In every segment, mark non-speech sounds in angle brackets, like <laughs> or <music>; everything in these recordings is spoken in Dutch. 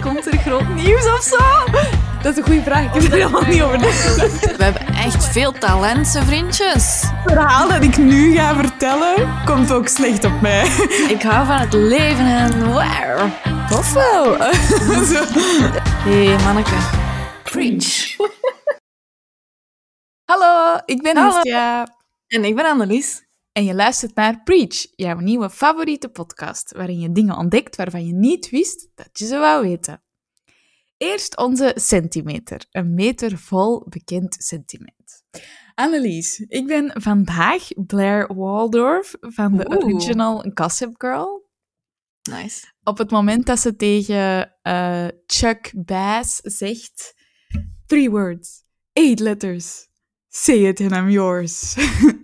Komt er groot nieuws of zo? Dat is een goede vraag. Ik heb er helemaal niet over nagedacht. We hebben echt veel talenten, vriendjes. Het verhaal dat ik nu ga vertellen, komt ook slecht op mij. Ik hou van het leven en waar. Tof wel. Hé, hey, manneke. Preach. Hallo, ik ben Hallo. Hestia. En ik ben Annelies. En je luistert naar Preach, jouw nieuwe favoriete podcast, waarin je dingen ontdekt waarvan je niet wist dat je ze wou weten. Eerst onze centimeter, een meter vol bekend sentiment. Annelies, ik ben vandaag Blair Waldorf van de Oeh. original Gossip Girl. Nice. Op het moment dat ze tegen eh, Chuck Bass zegt: Three words, eight letters, say it and I'm yours. <laughs>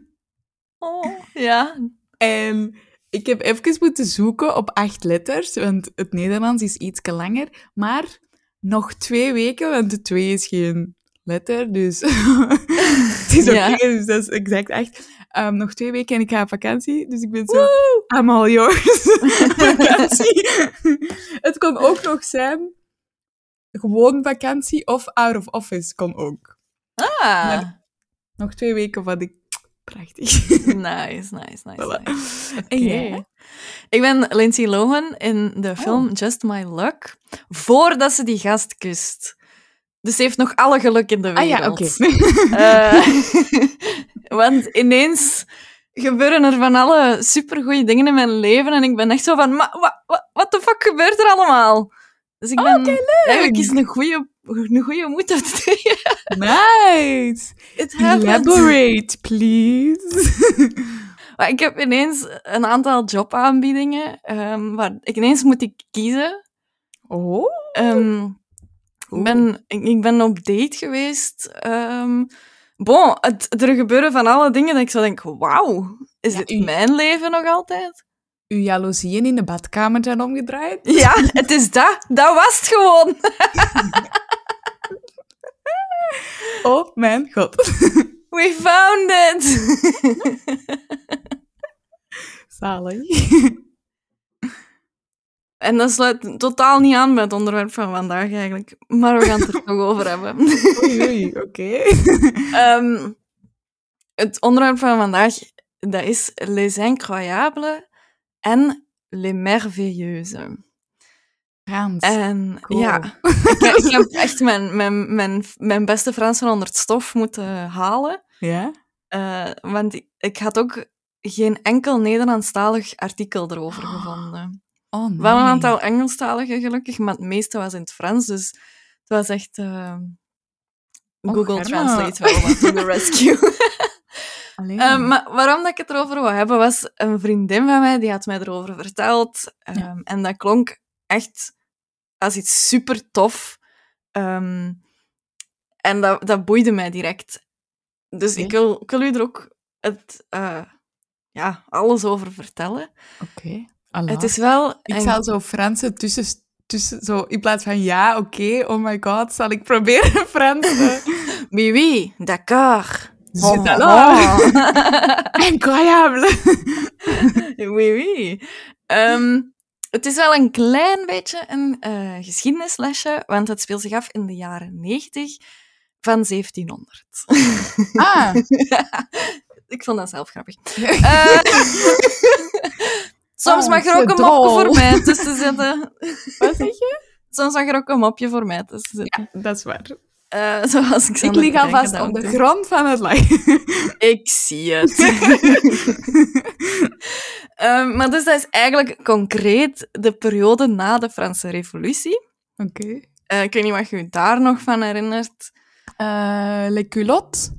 Oh, ja. En ik heb even moeten zoeken op acht letters, want het Nederlands is iets langer. Maar nog twee weken, want de twee is geen letter, dus <laughs> het is oké, Ja. dus dat is exact acht. Ehm, nog twee weken en ik ga op vakantie, dus ik ben zo, I'm all yours. <laughs> vakantie. het kon ook nog zijn, gewoon vakantie of out of office kon ook. Ah. Maar- Nog twee weken wat ik... Prachtig. <laughs> Nice, nice, nice. Voilà. nice. En jij? Ik ben Lindsay Lohan in de film Just My Luck, voordat ze die gast kust. Dus ze heeft nog alle geluk in de Ah wereld. ja, oké. <laughs> Eh, want ineens gebeuren er van alle supergoeie dingen in mijn leven en ik ben echt zo van, "Ma- wa- wa- wat de fuck gebeurt er allemaal? Dus ik Oh, ben oké, leuk. eigenlijk is een goede moed op te tegen. Nice. It. Elaborate, please. <laughs> Maar ik heb ineens een aantal jobaanbiedingen ehm, waar ik ineens moet ik kiezen. Oh. Ehm, ik, ben, ik, ik ben op date geweest. ehm bon, het, er gebeuren van alle dingen dat ik zo denk, wauw, is Ja, dit u- mijn leven nog altijd? Uw jaloezieën in de badkamer zijn omgedraaid? Ja, het is dat. Dat was het gewoon. <laughs> <laughs> Oh mijn god. <laughs> We found it. <laughs> Zalig. En dat sluit totaal niet aan bij het onderwerp van vandaag eigenlijk. Maar we gaan het er toch over hebben. Oei, oei, oké. Ehm, het onderwerp van vandaag dat is Les Incroyables en Les Merveilleuses. Frans. En Cool. ja, <laughs> ik, ik heb echt mijn, mijn, mijn, mijn beste Frans van onder het stof moeten halen. Ja? Eh, want ik, ik had ook geen enkel Nederlandstalig artikel erover gevonden. Oh, nee. Wel een aantal Engelstalige gelukkig, maar het meeste was in het Frans. Dus het was echt eh, Och, Google. Translate wel wat to the rescue. <laughs> Eh, maar waarom dat ik het erover wou hebben, was een vriendin van mij, die had mij erover verteld. Ehm, Ja. En dat klonk echt als iets super tof. Ehm, en dat, dat boeide mij direct. Dus ik, wil, ik wil u er ook het, eh, ja, alles over vertellen. Oké. Allah. Het is wel... Ik zal zo Franse tussen... tussen zo, in plaats van ja, oké, oh my god, zal ik proberen <laughs> Frans te... <laughs> Oui, oui, d'accord. Oh, alors. oh. <laughs> Incroyable. oui, oui. Ehm, het is wel een klein beetje een eh, geschiedenislesje, want het speelt zich af in de jaren 90 van 1700. Ah. <laughs> Ik vond dat zelf grappig. <laughs> Eh, soms Oh, mag er ook een mopje voor mij tussen zitten. Wat zeg je? Soms mag er ook een mopje voor mij tussen zitten. Dat is waar. Eh, <laughs> zoals ik Ik lig alvast op de grond van het lachen. <laughs> Ik zie het. <laughs> Ehm, maar dus dat is eigenlijk concreet de periode na de Franse Revolutie. Oké. Eh, ik weet niet wat je je daar nog van herinnert. Eh les culottes.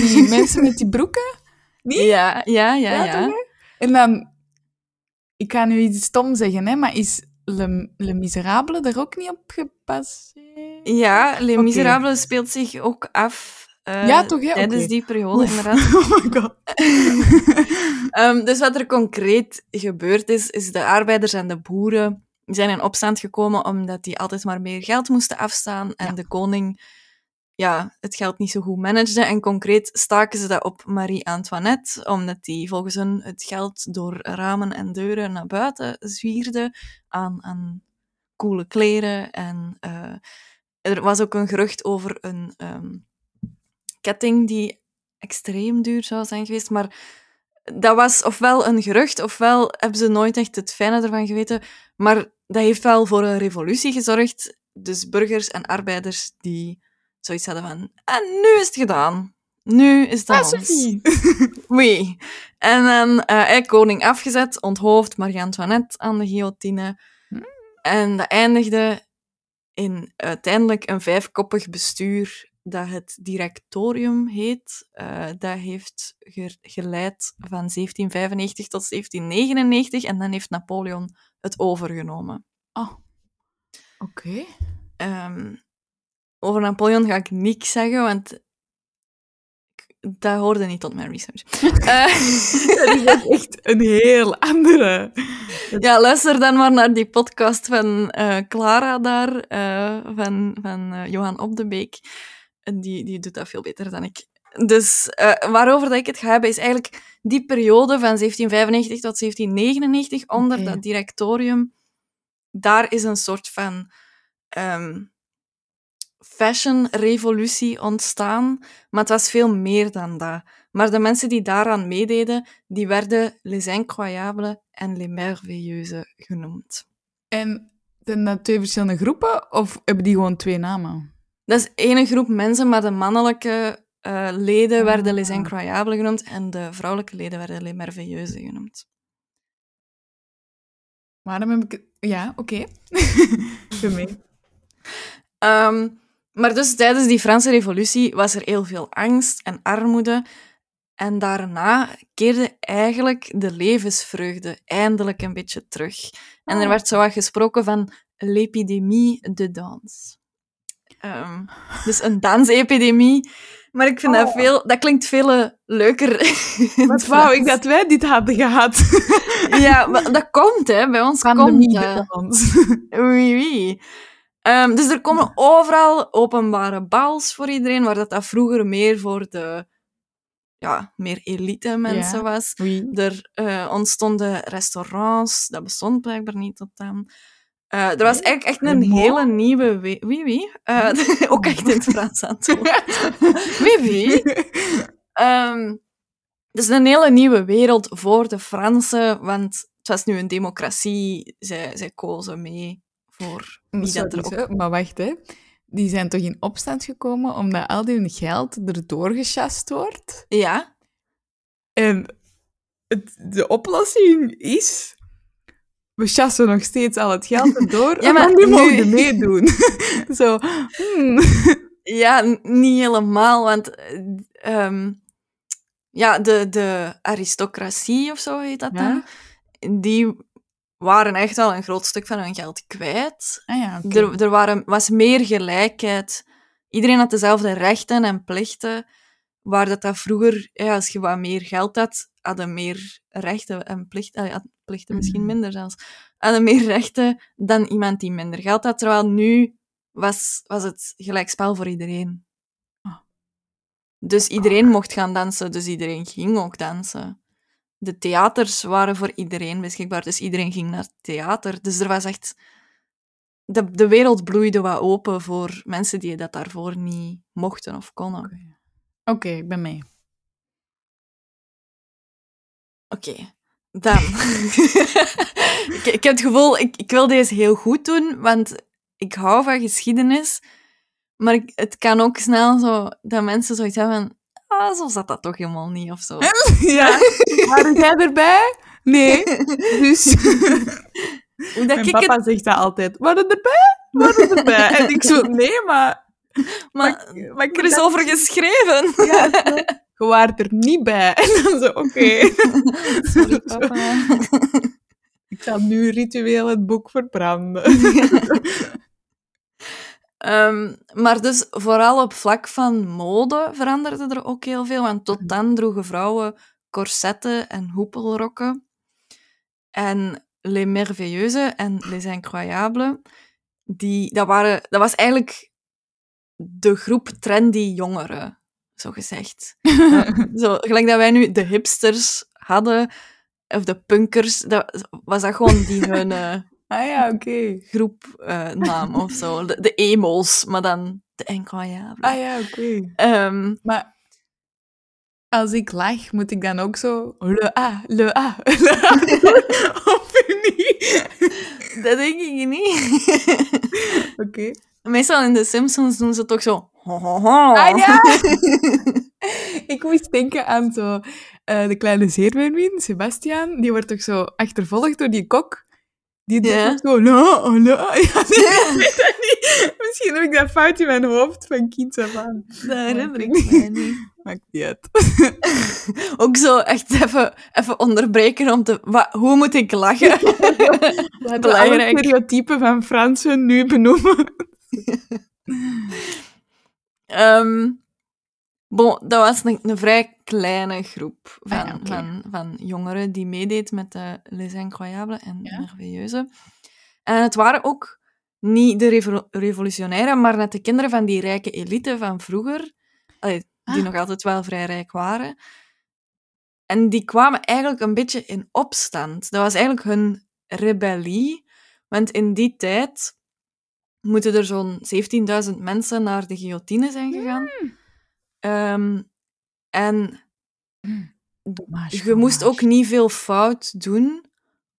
Die mensen met die broeken. Die? Ja, ja, ja, Ja, ja. En dan... Ik ga nu iets stom zeggen, hè, maar is Le, Le Miserable er ook niet op gebaseerd? Ja, Les. Miserables speelt zich ook af eh, Ja, toch, tijdens die periode, Oef. inderdaad. <laughs> Oh my god. <laughs> Ehm, dus wat er concreet gebeurd is, is de arbeiders en de boeren zijn in opstand gekomen omdat die altijd maar meer geld moesten afstaan en Ja. de koning ja, het geld niet zo goed managede. En concreet staken ze dat op Marie-Antoinette, omdat die volgens hun het geld door ramen en deuren naar buiten zwierde aan, aan coole kleren. En eh, er was ook een gerucht over een ehm, ketting die extreem duur zou zijn geweest. Maar dat was ofwel een gerucht, ofwel hebben ze nooit echt het fijne ervan geweten. Maar dat heeft wel voor een revolutie gezorgd. Dus burgers en arbeiders die zoiets hadden van... En nu is het gedaan. Nu is het aan Ah, ons. <laughs> Oui. En dan eh, koning afgezet, onthoofd, Marie-Antoinette aan de guillotine. Hmm. En dat eindigde in uiteindelijk een vijfkoppig bestuur dat het directorium heet. Eh, dat heeft ge- geleid van 1795 tot 1799 en dan heeft Napoleon het overgenomen. Oh. Oké. Ehm, over Napoleon ga ik niks zeggen, want dat hoorde niet tot mijn research. <laughs> Eh, Dat is echt een heel andere. <laughs> Ja, luister dan maar naar die podcast van eh, Clara daar, eh, van, van Johan Op de Beek. Die, die doet dat veel beter dan ik. Dus waarover dat ik het ga hebben, is eigenlijk die periode van 1795 tot 1799 onder dat directorium. Daar is een soort van ehm fashion-revolutie ontstaan, maar het was veel meer dan dat. Maar de mensen die daaraan meededen, die werden les incroyables en les merveilleuses genoemd. En zijn dat twee verschillende groepen of hebben die gewoon twee namen? Dat is één groep mensen, maar de mannelijke eh, leden werden les Ah. incroyables genoemd en de vrouwelijke leden werden les merveilleuses genoemd. Waarom heb ik... Ja, oké. <laughs> Voor mij. Maar dus tijdens die Franse revolutie was er heel veel angst en armoede. En daarna keerde eigenlijk de levensvreugde eindelijk een beetje terug. En er Oh. werd zo wat gesproken van l'épidémie de dans. Ehm, dus een dansepidemie. Maar ik vind dat Oh. veel... Dat klinkt veel eh, leuker. <laughs> Wat wou ik Frans. dat wij dit hadden gehad. Ja, maar dat komt, hè. Bij ons Pandemie komt dat. de dans. <laughs> Oui, oui. Ehm, dus er komen overal openbare bals voor iedereen, waar dat, dat vroeger meer voor de ja, meer elite mensen was. Oui. Er eh, ontstonden restaurants, dat bestond blijkbaar niet tot dan. Eh, er was eigenlijk echt een Le hele nieuwe... We oui, oui. Eh, <laughs> ook echt in het Frans aan het doen. Oui, oui. Ehm, dus een hele nieuwe wereld voor de Fransen, want het was nu een democratie. Zij, zij kozen mee voor wie dat er ook... maar wacht, hè. Die zijn toch in opstand gekomen omdat al die geld erdoor gechast wordt? Ja, En het, de oplossing is... We chassen nog steeds al het geld <laughs> erdoor, Ja, maar nu mogen meedoen. <laughs> Zo, hmm. ja niet helemaal, want eh, ehm, ja, de, de aristocratie of zo heet dat Ja? dan, die waren echt wel een groot stuk van hun geld kwijt. Ah ja. Er, er waren, was meer gelijkheid. Iedereen had dezelfde rechten en plichten. Waar dat, dat vroeger, ja, als je wat meer geld had, hadden meer rechten en plichten. ah, plichten misschien Mhm. minder zelfs. Hadden meer rechten dan iemand die minder geld had. Terwijl nu was, was het gelijk spel voor iedereen. Ah. Dus iedereen mocht gaan dansen, dus iedereen ging ook dansen. De theaters waren voor iedereen beschikbaar, dus iedereen ging naar het theater. Dus er was echt... De, de wereld bloeide wat open voor mensen die dat daarvoor niet mochten of konden. Oké, Oké, ik ben mee. dan. <laughs> ik, ik heb het gevoel, ik, ik wil deze heel goed doen, want ik hou van geschiedenis. Maar ik, het kan ook snel zo dat mensen zoiets hebben van... Ah, zo zat dat toch helemaal niet, of zo. <laughs> Ja, waren jij erbij? Nee. <laughs> Dus mijn ik papa het... zegt dat altijd. Waren erbij? Waren erbij? <laughs> En ik zo, nee, maar... Maar, maar ik er is over geschreven. Ja, zo. Je waart er niet bij. En dan zo, oké. Sorry, papa. Ik zal nu ritueel het boek verbranden. Ehm, maar dus vooral op vlak van mode veranderde er ook heel veel. Want tot dan droegen vrouwen corsetten en hoepelrokken. En Les Merveilleuses en Les Incroyables, die, dat, waren, dat was eigenlijk de groep trendy jongeren, zo gezegd. <laughs> zo, gelijk dat wij nu de hipsters hadden, of de punkers, dat, was dat gewoon die hun, eh, Ah ja, oké. groepnaam of zo. De, de emos, maar dan de incroyable. Ah ja, oké. Ehm, Maar als ik lach, moet ik dan ook zo... Le A, le A, le <laughs> A. of niet? dat denk ik niet. <laughs> Oké. Meestal in de Simpsons doen ze toch zo... ho, ho, ho. Ah ja! <laughs> ik moest denken aan zo... eh, de kleine zeermermin, Sebastian, die wordt toch zo achtervolgd door die kok. Die doet Ja. ook zo... La, la. Ja, nee, ik weet dat niet. Misschien heb ik dat fout in mijn hoofd van kind af aan. Dat herinner ik mij niet. <laughs> Maakt niet uit. <laughs> Ook zo echt even, even onderbreken om te... wa- hoe moet ik lachen? <laughs> We alle Belangrijk. stereotypen van Fransen nu benoemen. Ehm, bon, dat was een, een vrij kleine groep van, Ah ja, oké. van, van jongeren die meedeed met de Les Incroyables en Ja. Merveilleuze. En het waren ook niet de revo- revolutionairen, maar net de kinderen van die rijke elite van vroeger, die Ah. nog altijd wel vrij rijk waren. En die kwamen eigenlijk een beetje in opstand. Dat was eigenlijk hun rebellie. Want in die tijd moeten er zo'n 17.000 mensen naar de guillotine zijn gegaan. Ehm, en je moest ook niet veel fout doen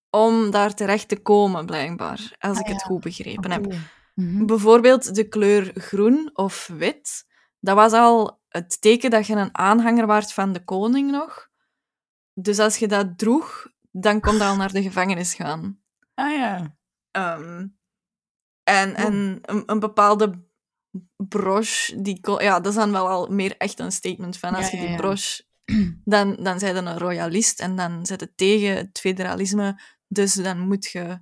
om daar terecht te komen, blijkbaar. Als Ah, ik het goed begrepen heb. Mhm. Bijvoorbeeld de kleur groen of wit. Dat was al het teken dat je een aanhanger waart van de koning nog. Dus als je dat droeg, dan kon je al naar de gevangenis gaan. Ah ja. Ehm, en en een, een bepaalde broche, die ja, dat is dan wel al meer echt een statement van als Ja, je die ja. broche... <clears throat> Dan, dan zijn je een royalist en dan zet het tegen het federalisme. Dus dan moet je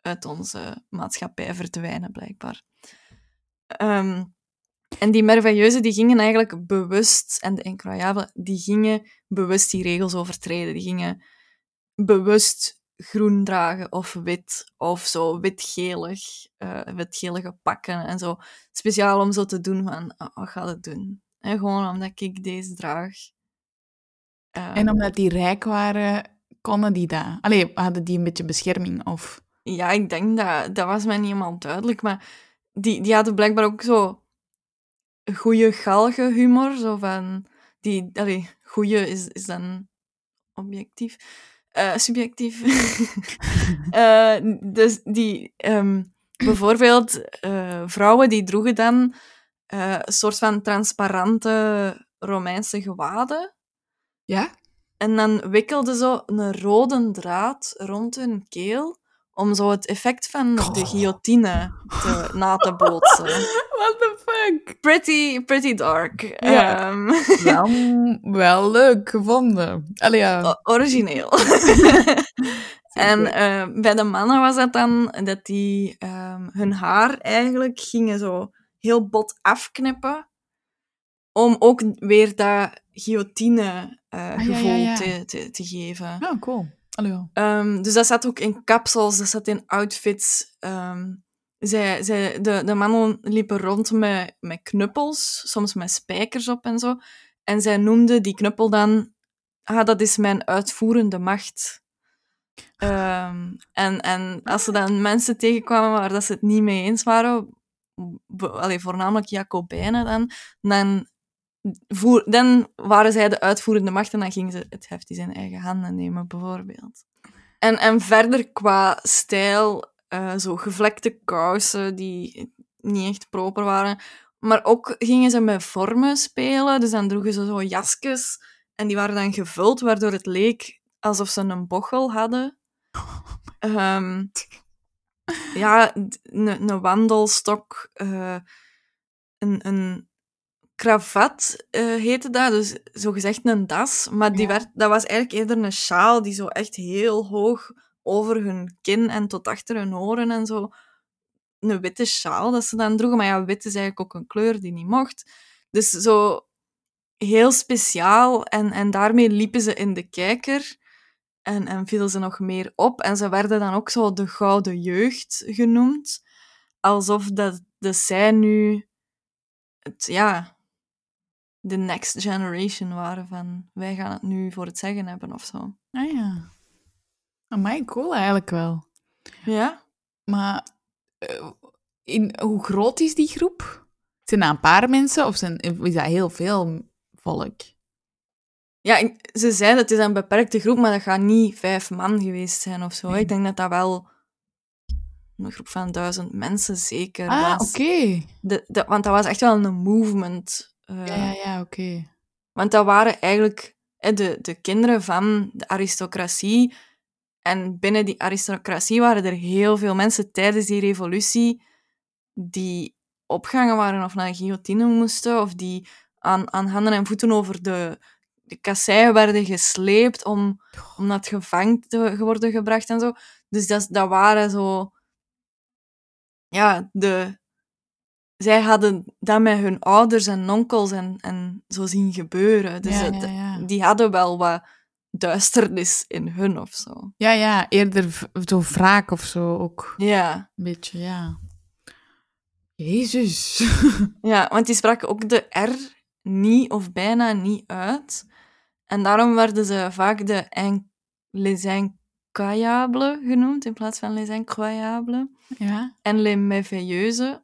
uit onze maatschappij verdwijnen, blijkbaar. Ehm, en die merveilleuze die gingen eigenlijk bewust, en de incroyable, die gingen bewust die regels overtreden. Die gingen bewust groen dragen of wit, of zo wit-gelig, eh, wit-gelige pakken en zo. Speciaal om zo te doen van, ah, wat gaat het doen? En gewoon omdat ik deze draag. En omdat die rijk waren, konden die dat? Allee, hadden die een beetje bescherming? Of... Ja, ik denk dat... Dat was mij niet helemaal duidelijk, maar die, die hadden blijkbaar ook zo goede galge humor, zo van... Die, allee, goeie is, is dan objectief. Eh, subjectief. <laughs> <laughs> Eh, dus die... ehm, bijvoorbeeld, eh, vrouwen die droegen dan een soort van transparante Romeinse gewaden. Ja? En dan wikkelden ze een rode draad rond hun keel om zo het effect van de guillotine te, <laughs> na te bootsen. What the fuck? Pretty, pretty dark. Ja. Ehm, Wel, <laughs> wel leuk gevonden. Allee, ja. o- origineel. <laughs> en eh, bij de mannen was dat dan dat die ehm, hun haar eigenlijk gingen zo heel bot afknippen. Om ook weer dat guillotine eh, ja, gevoel ja, ja. Te, te, te geven. Oh, cool. Ehm, dus dat zat ook in kapsels, dat zat in outfits. Ehm, zij, zij, de, de mannen liepen rond met, met knuppels, soms met spijkers op en zo. En zij noemde die knuppel dan... Ah, dat is mijn uitvoerende macht. Ehm, en, en als ze dan mensen tegenkwamen waar dat ze het niet mee eens waren, allee, voornamelijk Jacobijnen dan, dan, dan waren zij de uitvoerende macht en dan gingen ze het heft in zijn eigen handen nemen, bijvoorbeeld. En, en verder qua stijl, eh, zo gevlekte kousen die niet echt proper waren. Maar ook gingen ze met vormen spelen, dus dan droegen ze zo jasjes en die waren dan gevuld, waardoor het leek alsof ze een bochel hadden. Ehm, ja, een wandelstok, eh, een, een kravat eh, heette dat, dus zogezegd een das. Maar die Ja. werd, dat was eigenlijk eerder een sjaal die zo echt heel hoog over hun kin en tot achter hun oren en zo. Een witte sjaal dat ze dan droegen. Maar ja, wit is eigenlijk ook een kleur die niet mocht. Dus zo heel speciaal. En, en daarmee liepen ze in de kijker. En, en vielen ze nog meer op. En ze werden dan ook zo de gouden jeugd genoemd. Alsof dat, dat zij nu... Het, ja, de next generation waren van... Wij gaan het nu voor het zeggen hebben of zo. Ah ja. Amai, cool eigenlijk wel. Ja? Maar eh, in, hoe groot is die groep? Zijn dat een paar mensen of zijn, is dat heel veel volk? Ja, ze zeiden het is een beperkte groep, maar dat gaat niet vijf man geweest zijn of zo. Nee. Ik denk dat dat wel een groep van duizend mensen zeker Ah, was. oké. Want dat was echt wel een movement. Eh, Ja, ja, oké. Want dat waren eigenlijk de, de kinderen van de aristocratie. En binnen die aristocratie waren er heel veel mensen tijdens die revolutie die opgangen waren of naar de guillotine moesten, of die aan, aan handen en voeten over de, de kasseien werden gesleept om, om naar het gevangen te worden gebracht en zo. Dus dat, dat waren zo... Ja, de... Zij hadden dat met hun ouders en onkels en, en zo zien gebeuren. Dus Ja, het- ja, ja. die hadden wel wat duisternis in hun of zo. Ja, ja, eerder zo wraak of zo ook. Ja. Een beetje, ja. Jezus. <laughs> Ja, want die spraken ook de R niet of bijna niet uit. En daarom werden ze vaak de in- les incroyables genoemd in plaats van les incroyables. Ja? En les merveilleuses.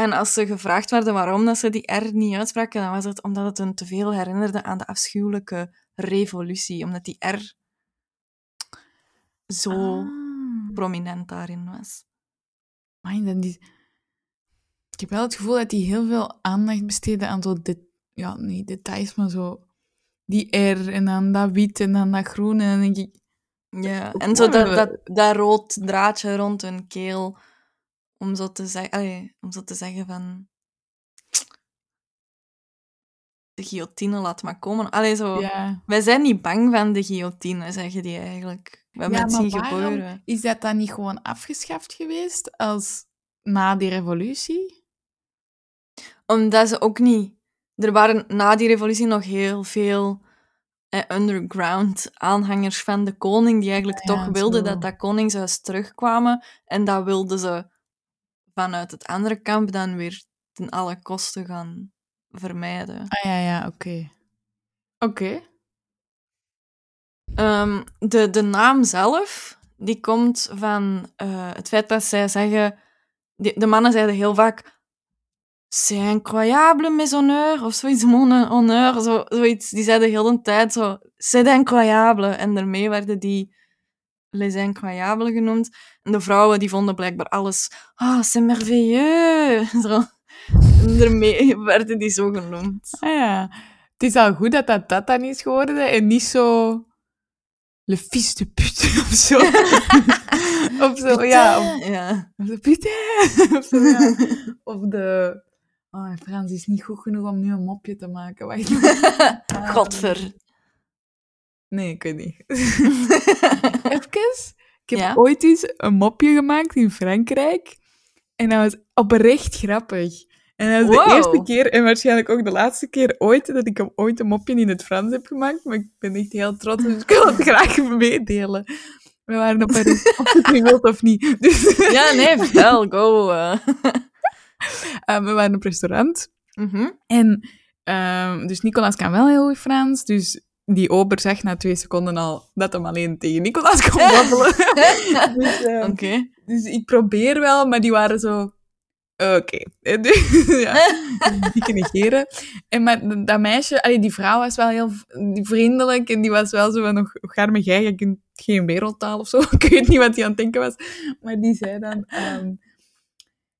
En als ze gevraagd werden waarom dat ze die R niet uitspraken, dan was het omdat het hun te veel herinnerde aan de afschuwelijke revolutie. Omdat die R zo Ah. prominent daarin was. Dan die... Ik heb wel het gevoel dat die heel veel aandacht besteden aan zo... De... Ja, niet details, maar zo... Die R en dan dat wit en dan dat groen. En dan denk ik... Ja, en zo dat, dat, dat rood draadje rond hun keel. Om zo te, zeg, allee, om zo te zeggen van... De guillotine laat maar komen. Allee, zo... Ja. Wij zijn niet bang van de guillotine, zeggen die eigenlijk. We hebben Ja, het zien gebeuren. Is dat dan niet gewoon afgeschaft geweest als na die revolutie? Omdat ze ook niet... Er waren na die revolutie nog heel veel eh, underground aanhangers van de koning, die eigenlijk Ja, toch wilden zo. dat dat koningshuis terugkwamen. En dat wilden ze vanuit het andere kamp dan weer ten alle kosten gaan vermijden. Ah ja, ja, oké. Oké. Ehm, de, de naam zelf, die komt van eh, het feit dat zij zeggen... Die, de mannen zeiden heel vaak... C'est incroyable, mes honneurs, of zoiets, mon honneur, zo, zoiets. Die zeiden heel de tijd zo, c'est incroyable. En daarmee werden die les incroyables genoemd. En de vrouwen, die vonden blijkbaar alles, ah, c'est merveilleux. <laughs> Zo. En daarmee werden die zo genoemd. Ah ja. Het is al goed dat dat dat dan is geworden en niet zo... Le fils de pute <laughs> of zo. <laughs> of zo, ja. Of, ja. of de putain. of zo, ja. Of de... Oh, Frans is niet goed genoeg om nu een mopje te maken. Wacht. Ah, Godver. Nee, ik weet niet. <laughs> Even. Ik heb Ja? ooit eens een mopje gemaakt in Frankrijk. En dat was oprecht grappig. En dat Wow. de eerste keer en waarschijnlijk ook de laatste keer ooit dat ik hem ooit een mopje in het Frans heb gemaakt. Maar ik ben echt heel trots, dus ik wil het graag meedelen. We waren op een of het nu wilt of niet. Dus, Ja, nee, vertel, go. eh. eh, <laughs> we waren op restaurant. Mhm. En ehm, dus Nicolaas kan wel heel goed Frans. Dus die ober zegt na twee seconden al dat hem alleen tegen Nicolaas kon babbelen. <laughs> dus, Oké. dus ik probeer wel, maar die waren zo... Oké. En <laughs> dus, ja, dikke negeren. En maar dat meisje, allee, die vrouw was wel heel vriendelijk en die was wel zo van, nog garme jij, je kunt geen wereldtaal of zo. <laughs> Ik weet niet wat hij aan het denken was. Maar die zei dan... eh,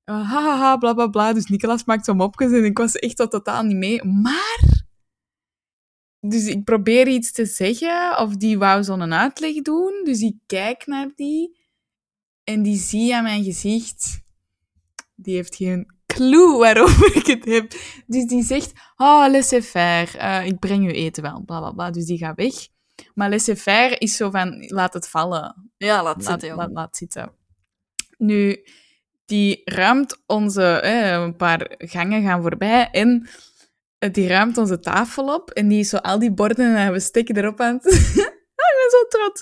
hahaha, bla bla bla. Dus Nicolas maakt zo'n mopjes en ik was echt zo totaal niet mee. Maar... Dus ik probeer iets te zeggen, of die wou zo'n uitleg doen. Dus ik kijk naar die en die zie aan mijn gezicht... Die heeft geen clue waarover <laughs> ik het heb. Dus die zegt, oh, laissez-faire, eh, ik breng u eten wel, bla bla bla. Dus die gaat weg. Maar laissez-faire is zo van, laat het vallen, Ja, laat zitten, laat, laat zitten. Nu, die ruimt onze, eh, een paar gangen gaan voorbij en die ruimt onze tafel op en die is zo al die borden en bestek erop aan het... <laughs> Ah, ik ben zo trots.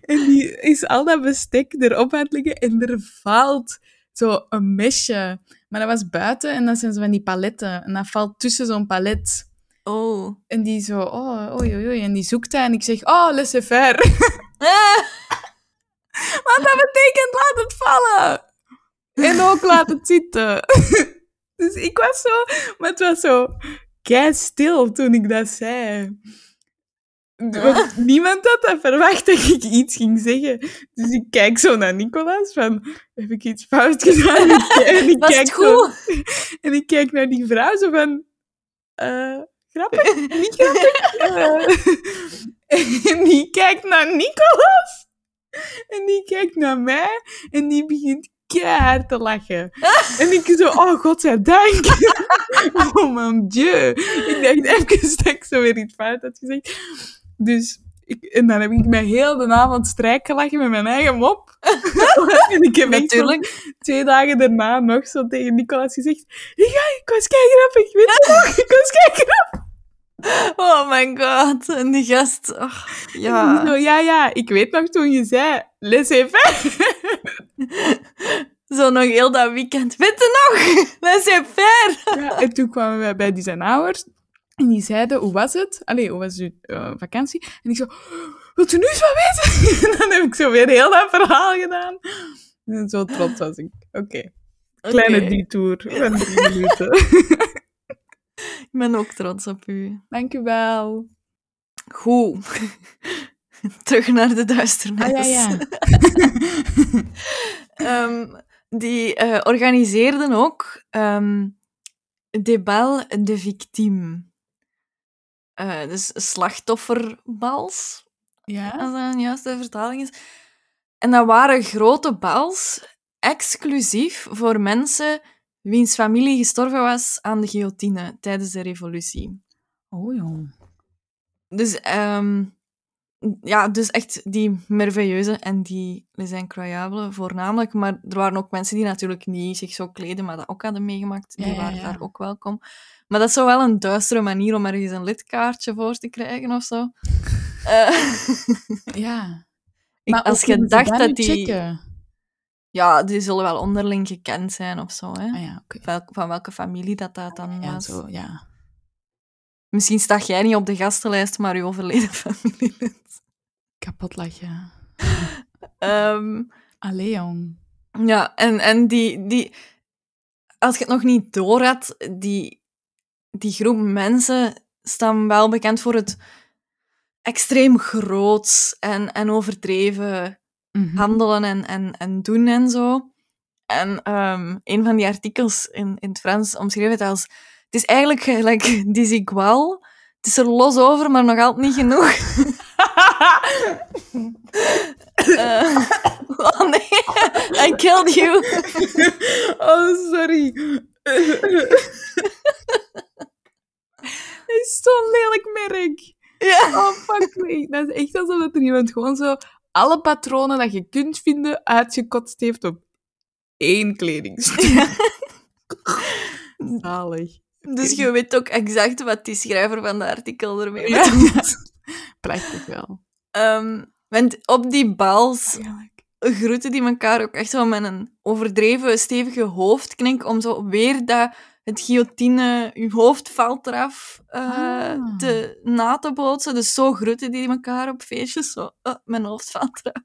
<laughs> en die is al dat bestek erop aan het liggen en er valt zo een mesje. Maar dat was buiten en dat zijn zo van die paletten. En dat valt tussen zo'n palet. Oh. En die zo, oh, oei, oei, oei. En die zoekt dat en ik zeg, oh, laissez-faire. <laughs> Want dat betekent laat het vallen. En ook laat het zitten. Dus ik was zo... Maar het was zo kei stil toen ik dat zei. Want <laughs> niemand had dat verwacht dat ik iets ging zeggen. Dus ik kijk zo naar Nicolas van... Heb ik iets fout gedaan? <laughs> En ik, Was kijk zo- <laughs> en ik kijk naar die vrouw zo van... eh, grappig? Niet grappig? Eh, en die kijkt naar Nicolas. En die kijkt naar mij. En die begint keihard te lachen. <laughs> En ik zo, oh godzijdank. <laughs> oh mon dieu. Ik dacht even dat ik zo weer iets fout had gezegd. Dus... Ik, en dan heb ik mij heel de avond strijk gelachen met mijn eigen mop. <laughs> en ik heb Natuurlijk. twee dagen daarna nog zo tegen Nicolas gezegd: Ja, ik was kei grappig, weet je nog? Ik was kei grappig. Oh my god. En die gast. oh, ja. Zo, ja, ja, ik weet nog toen je zei: Laissez-faire. <laughs> Zo nog heel dat weekend. Weet je nog? <laughs> Laissez-faire. Ja, en toen kwamen wij bij die zijn ouders. En die zeiden: Hoe was het? Allee, hoe was uw eh, vakantie? En ik zo: Wilt u nu eens wat weten? <laughs> en dan heb ik zo weer heel dat verhaal gedaan. En zo trots was ik. Oké, kleine Oké. detour van drie minuten. Ik ben ook trots op u. Dank u wel. Goed. <laughs> Terug naar de duisternis. Ah, ja, ja. <laughs> Ehm, die eh, organiseerden ook ehm Debal de Victime. Eh, dus slachtofferbals, Ja? als dat een juiste vertaling is. En dat waren grote bals, exclusief voor mensen wiens familie gestorven was aan de guillotine tijdens de revolutie. Oh, jong. Dus, ehm, ja, dus echt die merveilleuze en die Les Incroyables voornamelijk. Maar er waren ook mensen die natuurlijk niet zich zo kleden, maar dat ook hadden meegemaakt. Die Ja, ja, waren daar ook welkom. Maar dat is zo wel een duistere manier om ergens een lidkaartje voor te krijgen of zo. <laughs> Eh, <laughs> Ja. ik- Maar als je dacht dat die... checken? Ja, die zullen wel onderling gekend zijn of zo. Hè? Ah ja, Van welke familie dat, dat dan Ja, was. zo, ja. Misschien sta jij niet op de gastenlijst, maar je overleden <laughs> familielid. Kapot lachen. <laughs> Ehm, Allee, jong. Ja, en, en die, die... Als je het nog niet door had, die, die groep mensen staan wel bekend voor het extreem groot en, en overdreven Mhm. handelen en, en, en doen en zo. En ehm, een van die artikels in, in het Frans omschreef het als... Het is eigenlijk gelijk <laughs> desigual. Het is er los over, maar nog altijd niet genoeg. <laughs> Eh, <laughs> oh nee, I killed you. oh, sorry. Hij is zo'n lelijk merk. Ja. Oh, fuck me. Dat is echt alsof dat er iemand gewoon zo alle patronen dat je kunt vinden uitgekotst heeft op één kledingstuk. <laughs> Zalig. Dus je weet ook exact wat die schrijver van de artikel ermee Ja. bedoelt. <laughs> Prachtig wel. Ehm, want op die bals groeten die elkaar ook echt zo met een overdreven, stevige hoofdknik, om zo weer dat het guillotine, je hoofd valt eraf, eh, Ah. te, na te bootsen. Dus zo groeten die elkaar op feestjes. Zo, oh, mijn hoofd valt eraf.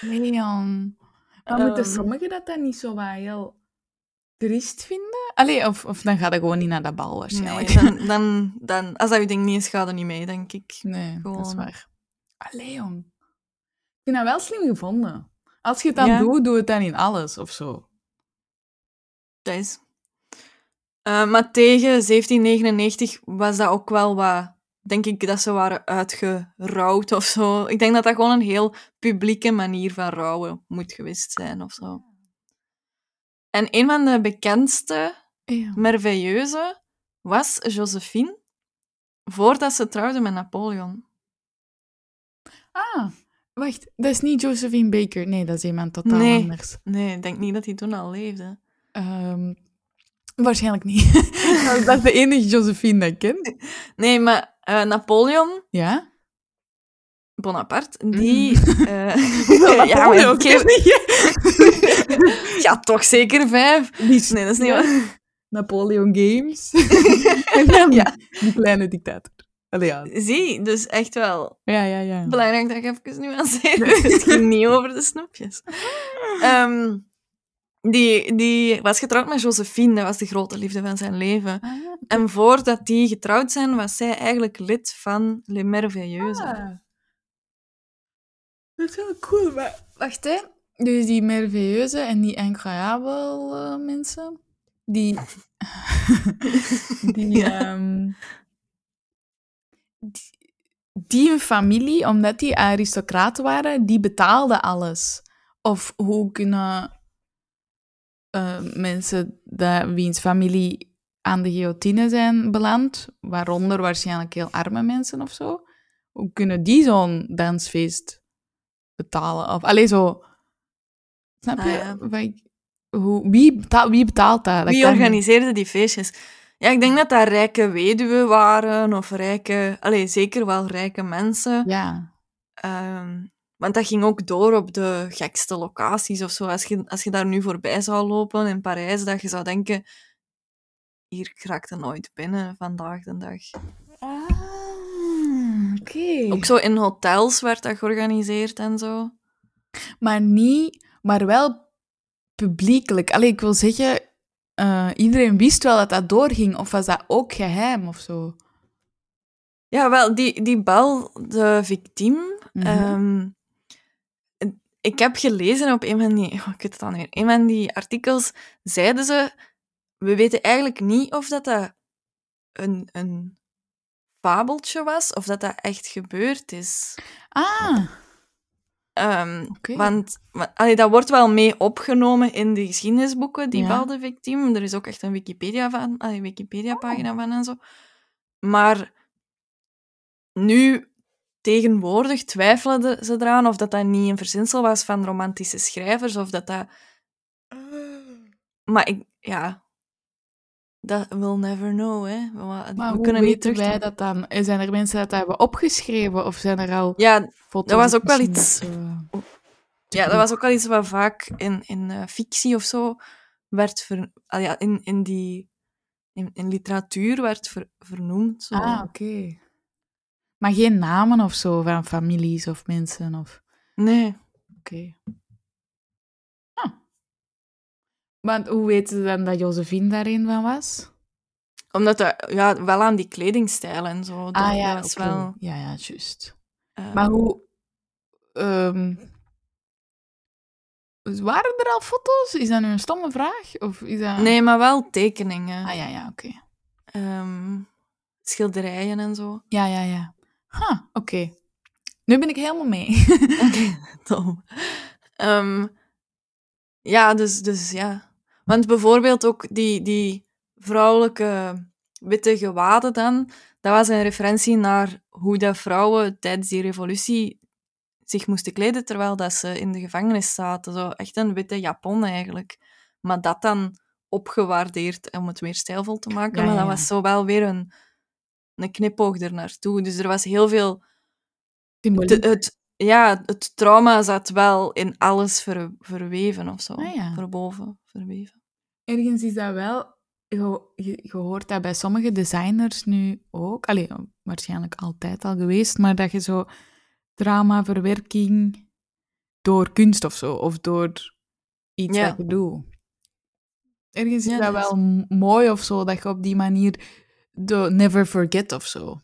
Leon. Maar moeten Ehm. sommigen dat dan niet zo heel triest vinden? Allee, of, of dan gaat dat gewoon niet naar dat bal waarschijnlijk. Nee, dan, dan, dan, als dat je ding niet is, ga er niet mee, denk ik. Nee, dat is Gewoon. waar. Allee, jong. Ik vind dat wel slim gevonden. Als je het dan Ja. doet, doe het dan in alles, of zo. Dat is. Eh, maar tegen 1799 was dat ook wel wat, denk ik, dat ze waren uitgerouwd of zo. Ik denk dat dat gewoon een heel publieke manier van rouwen moet geweest zijn of zo. En een van de bekendste Ja. merveilleuze was Josephine, voordat ze trouwde met Napoleon. Ah, wacht. Dat is niet Josephine Baker. Nee, dat is iemand totaal Nee. anders. Nee, ik denk niet dat hij toen al leefde. Ehm, waarschijnlijk niet. <laughs> dat is de enige Josephine dat ik ken. Nee, maar eh, Napoleon Ja? Bonaparte, die... ja, ken keer- je. ja, toch zeker vijf. Die Nee, dat is niet Ja. waar. Napoleon Games. <laughs> en dan Ja. die kleine dictator. Allee, ja. Zie, dus echt wel Ja, ja, ja. belangrijk dat ik even nuanceer. <laughs> Het ging niet over de snoepjes. Ehm, die, die was getrouwd met Josephine, dat was de grote liefde van zijn leven. Ah, ja. En voordat die getrouwd zijn, was zij eigenlijk lid van Les Merveilleuses. Ah. Dat is wel cool, maar... Wacht, hè. Dus die merveilleuze en die incroyable eh, mensen, die... <laughs> die, Ja. ehm, die... Familie, omdat die aristocraten waren, die betaalden alles. Of hoe kunnen eh, mensen dat, wiens familie aan de guillotine zijn beland, waaronder waarschijnlijk heel arme mensen of zo, hoe kunnen die zo'n dansfeest betalen? Of, allee, zo... Snap Ah, je? ja. Hoe, wie, betaalt, wie betaalt dat? dat Wie kan- organiseerde die feestjes? Ja, ik denk dat dat rijke weduwen waren, of rijke... Allee, zeker wel rijke mensen. Ja. Ehm, want dat ging ook door op de gekste locaties of zo. Als je, als je daar nu voorbij zou lopen in Parijs, dat je zou denken... Hier raakt er nooit binnen vandaag de dag. Ah, oké. Ook zo in hotels werd dat georganiseerd en zo. Maar niet, maar wel publiekelijk. Allee, ik wil zeggen, eh, iedereen wist wel dat dat doorging, of was dat ook geheim of zo? Ja, wel, die, die bel, de victime... Mhm. ehm, ik heb gelezen op een van die... Oh, ik weet het al niet meer. Een van die artikels zeiden ze... We weten eigenlijk niet of dat, dat een, een fabeltje was, of dat dat echt gebeurd is. Ah, oké. Want allee, dat wordt wel mee opgenomen in de geschiedenisboeken, die Ja. victime. Er is ook echt een Wikipedia van, allee, Wikipedia-pagina van en zo. Maar nu, tegenwoordig, twijfelen de- ze eraan of dat, dat niet een verzinsel was van romantische schrijvers, of dat dat... Maar ik, ja... Dat we'll never know, hè. We, Maar we hoe kunnen niet terug... wij dat dan? Zijn er mensen dat, dat hebben opgeschreven, of zijn er al Ja, foto's? dat was ook wel iets- dat zo- Ja, dat was ook wel iets wat vaak in, in eh, fictie of zo werd ver, ah ja, in, in die in, in literatuur werd ver- vernoemd. Zo. Ah, oké. Maar geen namen of zo van families of mensen? Of... Nee. Oké. Ah. Want hoe weten ze dan dat Josephine daar een van was? Omdat dat, ja, wel aan die kledingstijl en zo. Ah ja, was oké. wel. Ja, ja, juist. eh, Maar hoe... ehm, waren er al foto's? Is dat nu een stomme vraag? Of is dat... Nee, maar wel tekeningen. Ah ja, ja, oké. Ehm, schilderijen en zo. Ja, ja, ja. Huh, oké. Nu ben ik helemaal mee. <laughs> Oké, dom. Ehm, ja, dus, dus ja. Want bijvoorbeeld ook die, die vrouwelijke witte gewaden dan, dat was een referentie naar hoe dat vrouwen tijdens die revolutie zich moesten kleden terwijl dat ze in de gevangenis zaten. Zo echt een witte japon eigenlijk. Maar dat dan opgewaardeerd om het weer stijlvol te maken. Ja, maar dat ja. was zo wel weer een, een knipoog er naartoe. Dus er was heel veel de- het, ja, het trauma zat wel in alles ver, verweven of zo. Ah, ja. Verboven, verweven. Ergens is dat wel... Je, je, je hoort dat bij sommige designers nu ook. Allee, waarschijnlijk altijd al geweest, maar dat je zo dramaverwerking door kunst of zo, of door iets Ja. dat je doet. Ergens is Ja, dat wel mooi of zo, dat je op die manier de never forget of zo,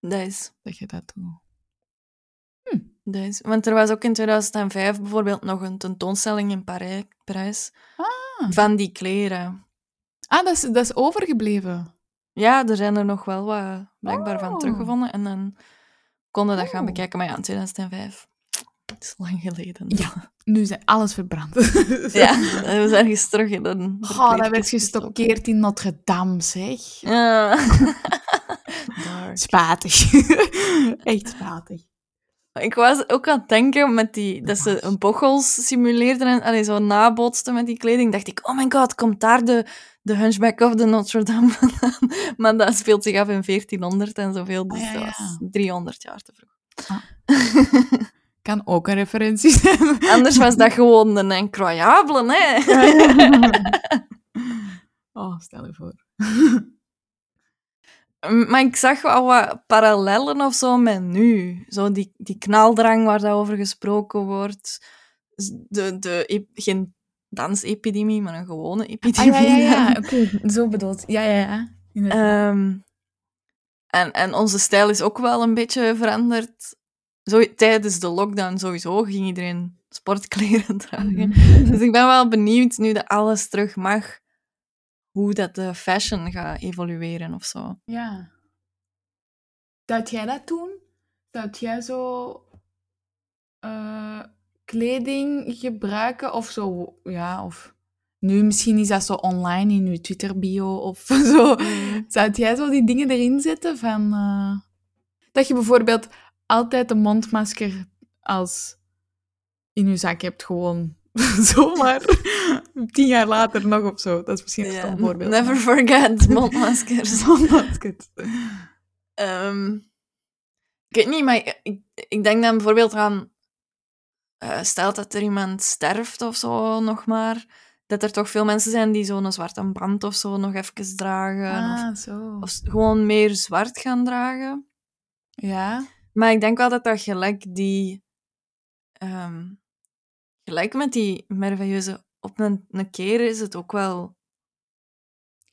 Dat is, dat je dat doet. dat is. Want er was ook in 2005 bijvoorbeeld nog een tentoonstelling in Parij, Parijs Ah, van die kleren. ah dat, is, dat is overgebleven. Ja, er zijn er nog wel wat blijkbaar Oh. van teruggevonden. En dan konden we dat gaan Oh. bekijken. Maar ja, in 2005. Het is lang geleden. Ja. Nu is alles verbrand. <laughs> Ja, we zijn ergens terug in een... Oh, dat werd gestockeerd in Notre Dame, zeg. Ja. <laughs> Spatig. <laughs> Echt spatig. Ik was ook aan het denken met die, dat ze een bochels simuleerden en allee, zo nabootsten met die kleding. Dacht ik, oh my god, komt daar de, de Hunchback of the Notre Dame vandaan? Maar dat speelt zich af in 1400 en zoveel, dus Ah, ja, dat was 300 jaar te vroeg. Kan ook een referentie <laughs> zijn. Anders was dat gewoon een incroyable, hè? <laughs> oh, stel je voor. Maar ik zag wel wat parallellen of zo met nu. Zo die, die knaldrang waar dat over gesproken wordt. De, de, geen dansepidemie, maar een gewone Ah, epidemie. ja, ja, ja. <laughs> Oké, zo bedoeld. Ja, ja, ja. Ehm, en, en onze stijl is ook wel een beetje veranderd. Zo, tijdens de lockdown sowieso ging iedereen sportkleren <laughs> dragen. Mhm. Dus ik ben wel benieuwd, nu dat alles terug mag, hoe dat de fashion gaat evolueren of zo. Ja. Zou jij dat doen? Zou jij zo eh, kleding gebruiken of zo? Ja, of nu misschien is dat zo online in je Twitter bio of <laughs> zo. Zou jij zo die dingen erin zetten van eh, dat je bijvoorbeeld altijd een mondmasker als in je zak hebt gewoon <laughs> zomaar tien jaar later nog of zo. Dat is misschien een stom voorbeeld. Never forget <laughs> mondmaskers. Mondmaskers. Ehm, ik weet niet, maar ik, denk dan bijvoorbeeld aan... eh stel dat er iemand sterft of zo nog maar, dat er toch veel mensen zijn die zo'n zwarte band of zo nog even dragen. Of, Ah, zo. of gewoon meer zwart gaan dragen. Ja. Maar ik denk wel dat dat gelijk die... ehm, gelijk met die merveilleuze... Op een, een keer is het ook wel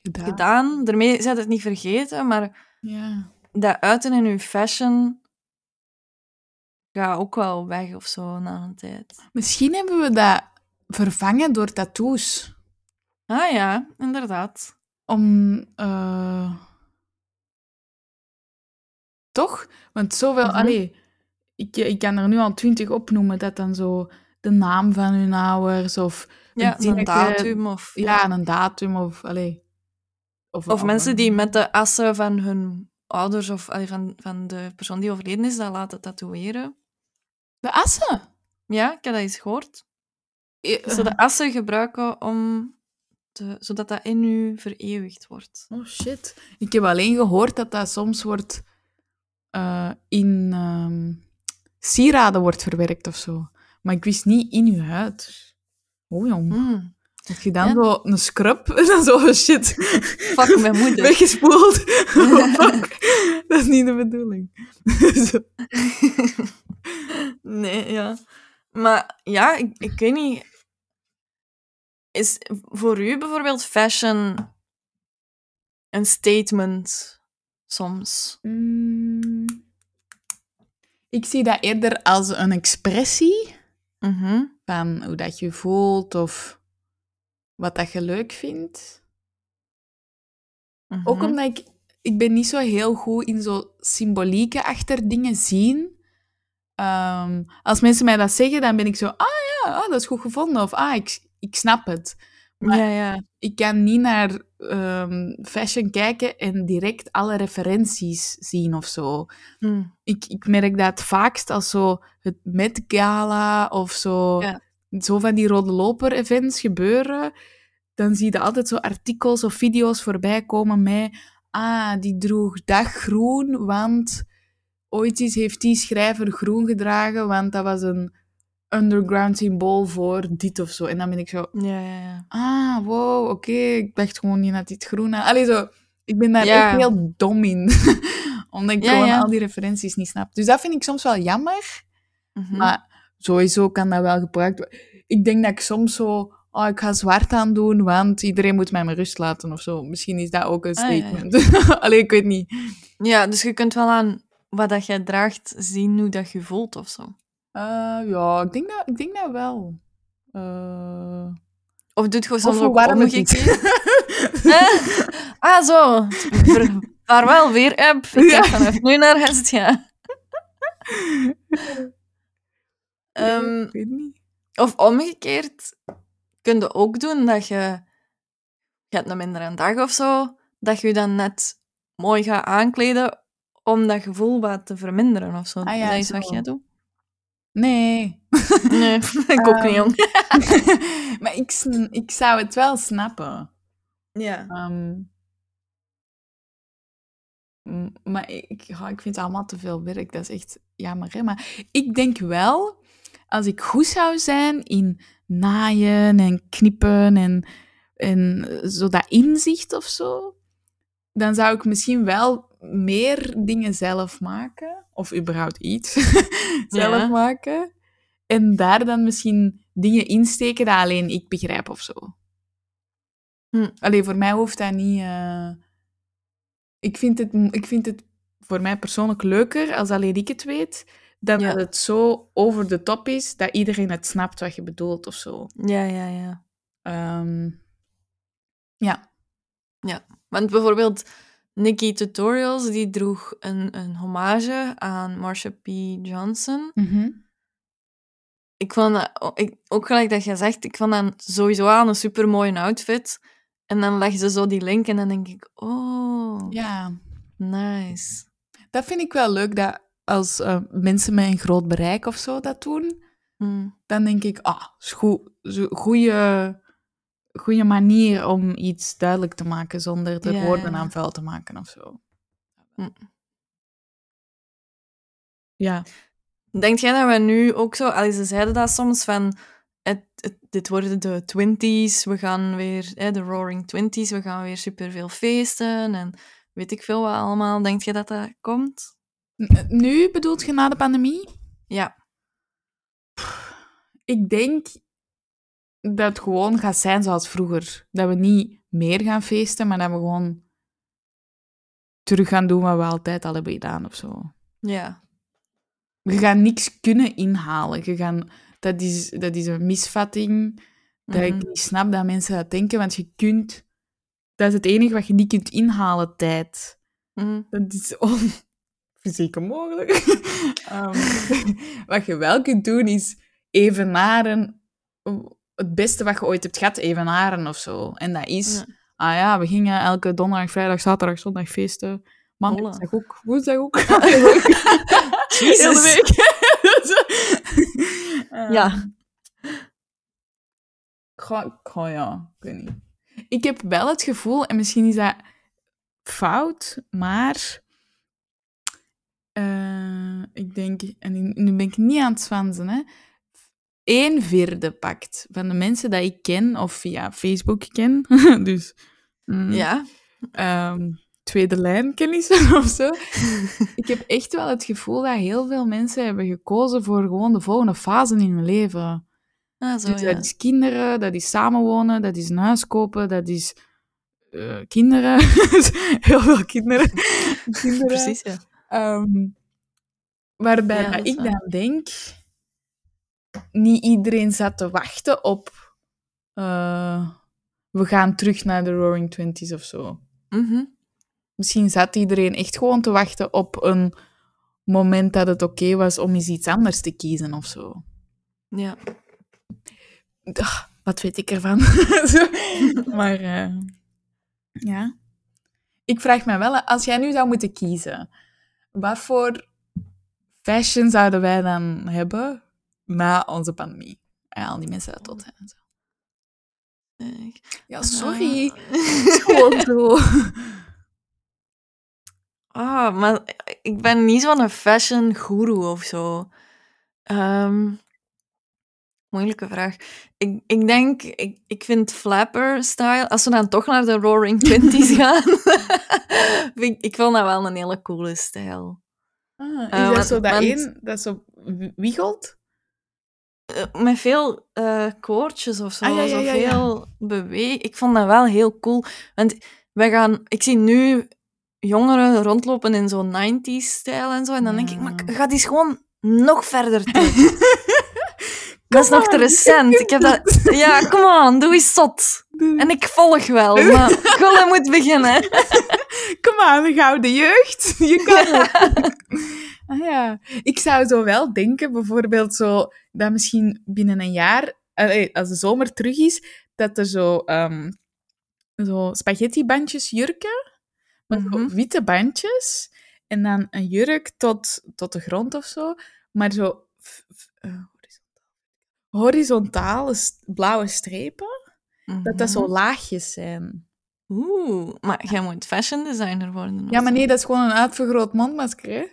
Gedaan. gedaan. Daarmee zijn het niet vergeten, maar Ja. dat uiten in uw fashion gaat ook wel weg of zo na een tijd. Misschien hebben we dat vervangen door tattoos. Ah ja, inderdaad. Om... eh, Toch? Want zoveel... Allee, ik, ik kan er nu al twintig opnoemen dat dan zo de naam van hun ouders of... Ja, een datum of... Ja, een datum of... Allee, Of mensen een- die met de assen van hun ouders of allee, van, van de persoon die overleden is, dat laten tatoeëren. De assen? Ja, ik heb dat eens gehoord. Eh, ze de assen gebruiken om te, zodat dat in u vereeuwigd wordt. Oh shit. Ik heb alleen gehoord dat dat soms wordt eh, in ehm, sieraden wordt verwerkt of zo. Maar ik wist niet in je huid. Oh jong. Hmm. Heb je dan Ja. zo een scrub en dan zo shit. Fuck mijn moeder. Weggespoeld. <laughs> Oh, fuck. Dat is niet de bedoeling. <laughs> Nee, ja. Maar ja, ik, ik weet niet. Is voor u bijvoorbeeld fashion een statement soms? Mm. Ik zie dat eerder als een expressie Mhm. van hoe dat je voelt of wat dat je leuk vindt. Ook Mhm. omdat ik, ik ben niet zo heel goed in zo symbolieken achter dingen zien. Ehm, als mensen mij dat zeggen, dan ben ik zo, ah ja, ah, dat is goed gevonden. Of ah, ik, ik snap het. Maar- Ja, ja. Ik kan niet naar ehm, fashion kijken en direct alle referenties zien of zo. Hm. Ik, ik merk dat het vaakst als zo het Met Gala of zo, Ja. zo van die rode loper events gebeuren. Dan zie je altijd zo artikels of video's voorbij komen met ah, die droeg dat groen, want ooit eens heeft die schrijver groen gedragen, want dat was een underground symbool voor dit of zo. En dan ben ik zo, Ja, ja, ja. ah, wow, oké, ik dacht gewoon niet dat dit groen had. Allee, zo, ik ben daar Ja. echt heel dom in. <laughs> Omdat ik Ja, gewoon al die referenties niet snap. Dus dat vind ik soms wel jammer. Mhm. Maar sowieso kan dat wel gebruikt worden. Ik denk dat ik soms zo... Oh, ik ga zwart aan doen, want iedereen moet mij mijn rust laten of zo. Misschien is dat ook een Ah, statement. <laughs> Allee, ik weet niet. Ja, dus je kunt wel aan wat dat jij draagt zien hoe dat je voelt of zo. Eh, ja, ik denk dat, ik denk dat wel. Eh, Of doet soms hoe ook omgekeerd? <laughs> Ah, zo. Vaarwel weer, app. Ik Ja. vanaf nu naar Hestia. <laughs> Ehm, ik weet niet. Of omgekeerd, kun je ook doen dat je, je hebt een mindere dag of zo, dat je je dan net mooi gaat aankleden om dat gevoel wat te verminderen of zo. Ah ja, dat is zo. wat jij doet. Nee. Nee, <laughs> ik ook Ehm, niet, jong. <laughs> maar ik, ik zou het wel snappen. Ja. Ehm, maar ik, ja, ik vind het allemaal te veel werk. Dat is echt jammer. Hè? Maar ik denk wel, als ik goed zou zijn in naaien en knippen en, en zo dat inzicht of zo, dan zou ik misschien wel meer dingen zelf maken, of überhaupt iets <laughs> zelf Ja. maken, en daar dan misschien dingen insteken dat alleen ik begrijp of zo. Hm. Alleen voor mij hoeft dat niet. eh, Ik, vind het, ik vind het voor mij persoonlijk leuker als alleen ik het weet, dan Ja. dat het zo over de top is dat iedereen het snapt wat je bedoelt of zo. Ja, ja, ja. Ehm, ja. Want bijvoorbeeld Nikki Tutorials, die droeg een, een hommage aan Marsha P. Johnson. Mhm. Ik vond dat, ik, ook gelijk dat je zegt, ik vond dat sowieso aan een super mooie outfit. En dan leggen ze zo die link en dan denk ik, oh, ja. nice. Dat vind ik wel leuk, dat als eh, mensen met een groot bereik of zo dat doen, Hm. dan denk ik, ah, is goed, goede, goede manier om iets duidelijk te maken zonder er Ja, woorden aan vuil te maken of zo. Hm. Ja. Denk jij dat we nu ook zo... Allee, ze zeiden dat soms van... Het, het- dit worden de twenties, we gaan weer... Hè, de roaring twenties, we gaan weer superveel feesten en weet ik veel wat allemaal. Denk je dat dat komt? Nu bedoelt je na de pandemie? Ja. Ik denk dat het gewoon gaat zijn zoals vroeger. Dat we niet meer gaan feesten, maar dat we gewoon terug gaan doen wat we altijd al hebben gedaan of zo. Ja. Je gaat niks kunnen inhalen. Je gaan, dat, is, dat is een misvatting dat ik Mhm. niet snap dat mensen dat denken, want je kunt... Dat is het enige wat je niet kunt inhalen, tijd. Mhm. Dat is on... <laughs> fysiek onmogelijk. Ehm, <laughs> wat je wel kunt doen, is evenaren... Het beste wat je ooit hebt gehad, evenaren of zo. En dat is... Ja. Ah ja, we gingen elke donderdag, vrijdag, zaterdag, zondag feesten. Maandag, ook, woensdag ook. <laughs> Heel de week. <laughs> Ehm, Ja. Goh, ja, ik weet niet. Ik heb wel het gevoel, en misschien is dat fout, maar eh, ik denk, en nu ben ik niet aan het zwansen, hè. Een vierde pakt van de mensen dat ik ken, of via Facebook ken, <laughs> dus mm, Ja. ehm, tweede lijn kennissen <laughs> of zo. ik heb echt wel het gevoel dat heel veel mensen hebben gekozen voor gewoon de volgende fase in hun leven. Ah, zo, Dus ja. dat is kinderen, dat is samenwonen, dat is een huis kopen, dat is eh, kinderen. <laughs> Heel veel kinderen. kinderen. Precies, ja. Ehm, waarbij Ja, ik dan denk, niet iedereen zat te wachten op eh, we gaan terug naar de Roaring Twenties of zo. Mhm. Misschien zat iedereen echt gewoon te wachten op een moment dat het oké was om eens iets anders te kiezen of zo. Ja. Wat weet ik ervan? <laughs> Maar eh, ja. Ik vraag me wel, als jij nu zou moeten kiezen, wat voor fashion zouden wij dan hebben na onze pandemie? Ja, al die mensen dat tot en zo. Ja, sorry. Ah. Is <laughs> gewoon zo. Ah, maar ik ben niet zo'n fashion guru of zo. Ehm, moeilijke vraag. Ik, ik denk, ik, ik vind flapper style, als we dan toch naar de Roaring <laughs> Twenties gaan, <laughs> ik, ik vind dat wel een hele coole stijl. Ah, is Eh, dat zo dat één dat zo wiegelt? Eh, met veel eh koortjes of zo, Ah, ja, ja, ja, ja. zoveel beweeg. Ik vond dat wel heel cool. Want wij gaan, ik zie nu jongeren rondlopen in zo'n 90s-stijl en zo. En dan denk ik, maar ga eens gewoon nog verder terug. <laughs> dat is nog te recent. Ik heb dat... <laughs> Ja, come on, doe eens zot. En ik volg wel, maar <laughs> Gulle moet beginnen. Kom aan, gouden jeugd. Je kan het. Ah ja. Ik zou zo wel denken, bijvoorbeeld zo, dat misschien binnen een jaar, als de zomer terug is, dat er zo, ehm zo spaghettibandjes jurken, maar Mhm. witte bandjes, en dan een jurk tot, tot de grond of zo, maar zo f- f- eh, horizontale st- blauwe strepen, dat dat zo Mhm. laagjes zijn. Oeh, maar jij moet fashion designer worden. Ja, maar nee, dat is gewoon een uitvergroot mondmasker, hè?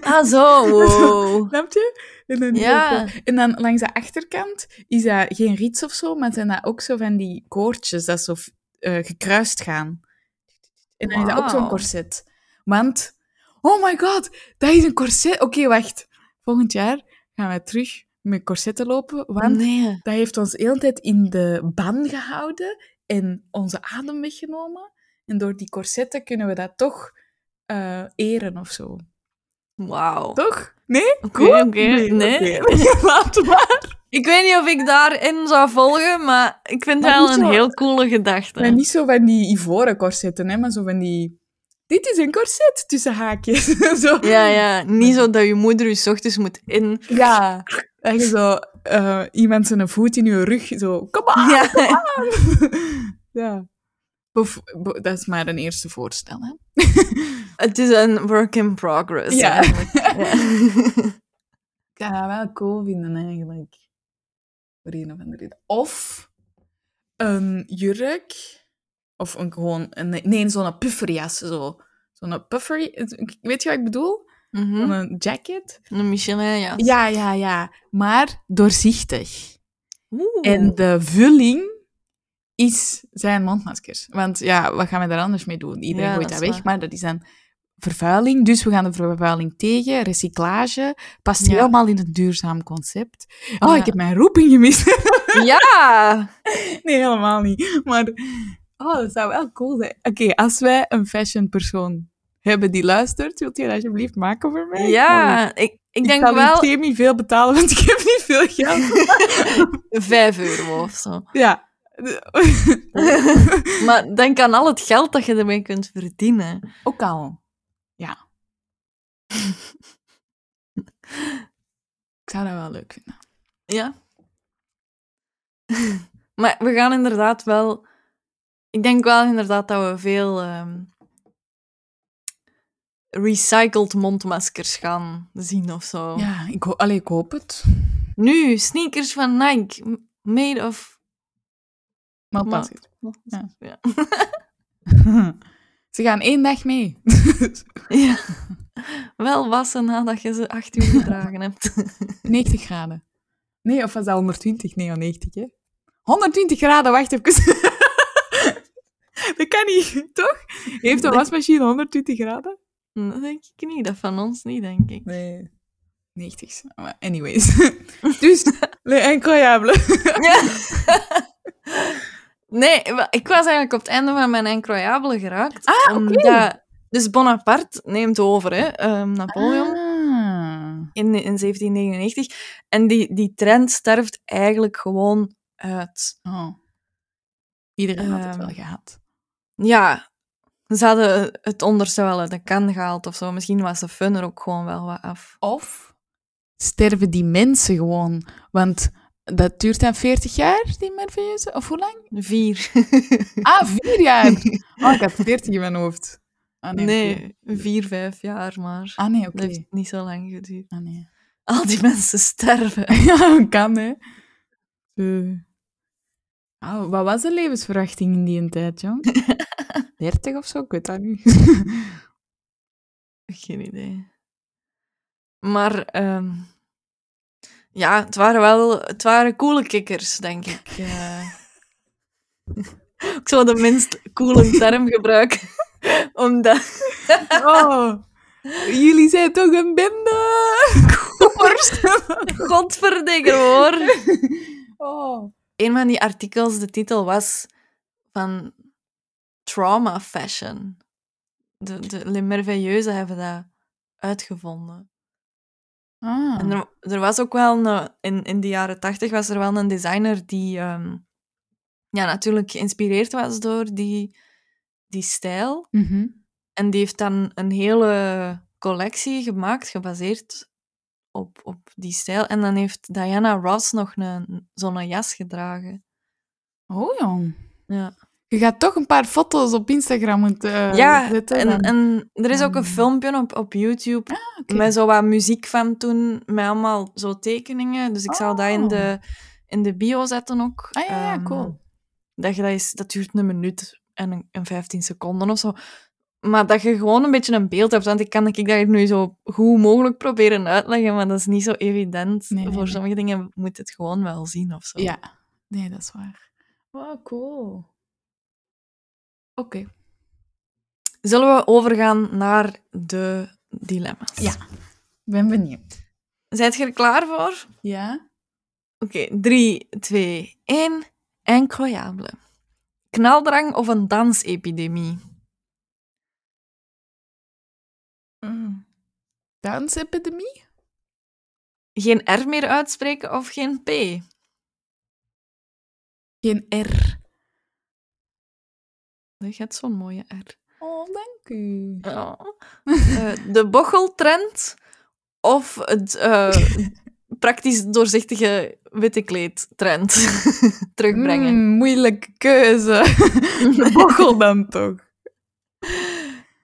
Ah, zo. <laughs> Wow. Snap je? En dan, Ja. en dan langs de achterkant is dat geen riets of zo, maar zijn dat ook zo van die koordjes dat zo eh, gekruist gaan. En dan is dat ook zo'n corset. Want, oh my god, dat is een corset. Oké, wacht. Volgend jaar gaan wij terug met corsetten lopen, want nee. dat heeft ons de hele tijd in de ban gehouden en onze adem weggenomen. En door die corsetten kunnen we dat toch eh, eren of zo. Wauw. Toch? Nee? Oké, oké. Nee. oké. <laughs> Laat maar. Ik weet niet of ik daarin zou volgen, maar ik vind het wel een zo- heel coole gedachte. Maar niet zo van die ivoren corsetten, hè, maar zo van die... Dit is een corset tussen haakjes. <laughs> zo. Ja, ja. Niet zo dat je moeder je 's ochtends moet in... Ja. Dat je zo eh, iemand zijn voet in je rug, zo... Kom aan! Ja. <laughs> ja. Of, dat is maar een eerste voorstel, hè. Het is een work in progress. Ja. <laughs> Ik zou dat wel cool vinden, eigenlijk. Voor een of andere reden. Of een jurk. Of een, gewoon... Een, nee, zo'n pufferjas. Zo. Zo'n puffer... Weet je wat ik bedoel? Mhm. Zo'n jacket. Een Michelin, ja. Ja, ja, ja. Maar doorzichtig. Oeh. En de vulling is zijn mondmaskers. Want ja, wat gaan we daar anders mee doen? Iedereen Ja, gooit dat dat weg, maar dat is dan vervuiling. Dus we gaan de vervuiling tegen. Recyclage past Ja. helemaal in het duurzaam concept. Oh, Ja. ik heb mijn roeping gemist. <laughs> Ja! nee, helemaal niet. Maar oh, dat zou wel cool zijn. Oké, als wij een fashion persoon hebben die luistert, wilt je dat alsjeblieft maken voor mij? Ja, ik, ik Ik denk kan wel wel... niet veel betalen, want ik heb niet veel geld. <laughs> vijf euro of zo. ja. <laughs> Maar denk aan al het geld dat je ermee kunt verdienen. Ook al. Ja. <laughs> ik zou dat wel leuk vinden. Ja. <laughs> maar we gaan inderdaad wel... Ik denk wel inderdaad dat we veel ehm, recycled mondmaskers gaan zien of zo. Ja, ik, ho allee, ik hoop het. Nu, sneakers van Nike. Made of... Het. Ja. <laughs> Ja. Ze gaan één dag mee. <laughs> ja. Wel wassen nadat je ze acht uur gedragen hebt. <laughs> 90 graden. Nee, of was dat 120? Nee, 90, hè? 120 graden, wacht even. <laughs> dat kan niet, toch? Heeft een Dat- wasmachine 120 graden? Dat denk ik niet. Dat van ons niet, denk ik. Nee. 90. Maar anyways. dus, le incroyable. Nee, ik was eigenlijk op het einde van mijn incroyable geraakt. Ah, oké. Dus Bonaparte neemt over, hè, ehm, Napoleon, Ah. in, in 1799. En die, die trend sterft eigenlijk gewoon uit. Oh. Iedereen had het Ehm, wel gehad. Ja, ze hadden het onderste wel uit de kan gehaald of zo. Misschien was de fun er ook gewoon wel wat af. Of sterven die mensen gewoon? Want dat duurt dan 40 jaar, die Merveilleuze? Of hoe lang? Vier. Ah, vier jaar! <laughs> Oh, ik had 40 in mijn hoofd. Ah, nee. nee, vier, vijf jaar maar. Ah, nee, Dat oké. heeft niet zo lang geduurd. Ah, nee. Al die mensen sterven. <laughs> ja, kan, hè. Oh, wat was de levensverwachting in die tijd, jong? <laughs> 30 of zo? Ik weet dat niet. Geen idee. Maar ehm, ja, het waren wel het waren coole kikkers, denk ik. Eh, <laughs> ik zou de minst coole term gebruiken. <laughs> Omdat... oh, jullie zijn toch een bende? Koppers. <laughs> Godverdikke hoor. oh. Een van die artikels, de titel was van Trauma Fashion. De, de Les Merveilleuses hebben dat uitgevonden. Ah. En er, er was ook wel een, in, in de jaren tachtig was er wel een designer die ehm, ja, natuurlijk geïnspireerd was door die, die stijl. Mhm. En die heeft dan een hele collectie gemaakt, gebaseerd op, op die stijl. En dan heeft Diana Ross nog een, zo'n jas gedragen. Oh, jong. Ja, Je gaat toch een paar foto's op Instagram moeten eh, ja zetten. en, dan. en er is ook een dan- filmpje op, op YouTube oké. met zo wat muziek van toen, met allemaal zo tekeningen. Dus ik zal dat in Oh. de, in de bio zetten ook. Ah, ja, ja, Ehm, cool. dat, je dat, is, dat duurt een minuut en een, een 15 seconden of zo. Maar dat je gewoon een beetje een beeld hebt. Want ik kan ik dat nu zo goed mogelijk proberen uitleggen, maar dat is niet zo evident. Nee, Voor nee. sommige dingen moet je het gewoon wel zien of zo. Ja, nee, dat is waar. Wow, cool. Oké. Zullen we overgaan naar de dilemma's? Ja. ben benieuwd. Zijt je er klaar voor? Ja? Oké, 3, 2, 1. Incroyable. Knaldrang of een dansepidemie? Mm. Dansepidemie? Geen R meer uitspreken of geen P? Geen R. Je hebt zo'n mooie R. Oh, dank u. Ja. Eh, de bocheltrend of het eh, <laughs> praktisch doorzichtige witte kleedtrend <laughs> terugbrengen? Mm, moeilijke keuze. <laughs> De bochel dan toch.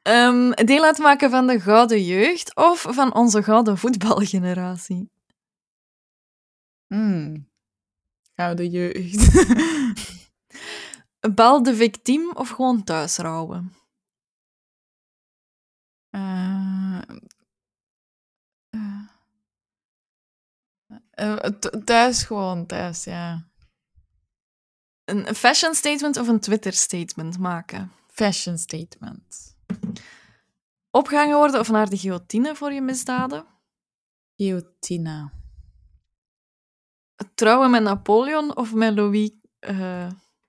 Ehm, deel uitmaken van de gouden jeugd of van onze gouden voetbalgeneratie? Mm. Gouden jeugd. Bel de victiem of gewoon thuis rouwen? Eh, eh, eh, th- thuis gewoon, thuis, ja. Een fashion statement of een Twitter statement maken? Fashion statement. Opgehangen worden of naar de guillotine voor je misdaden? Guillotine. Trouwen met Napoleon of met Louis...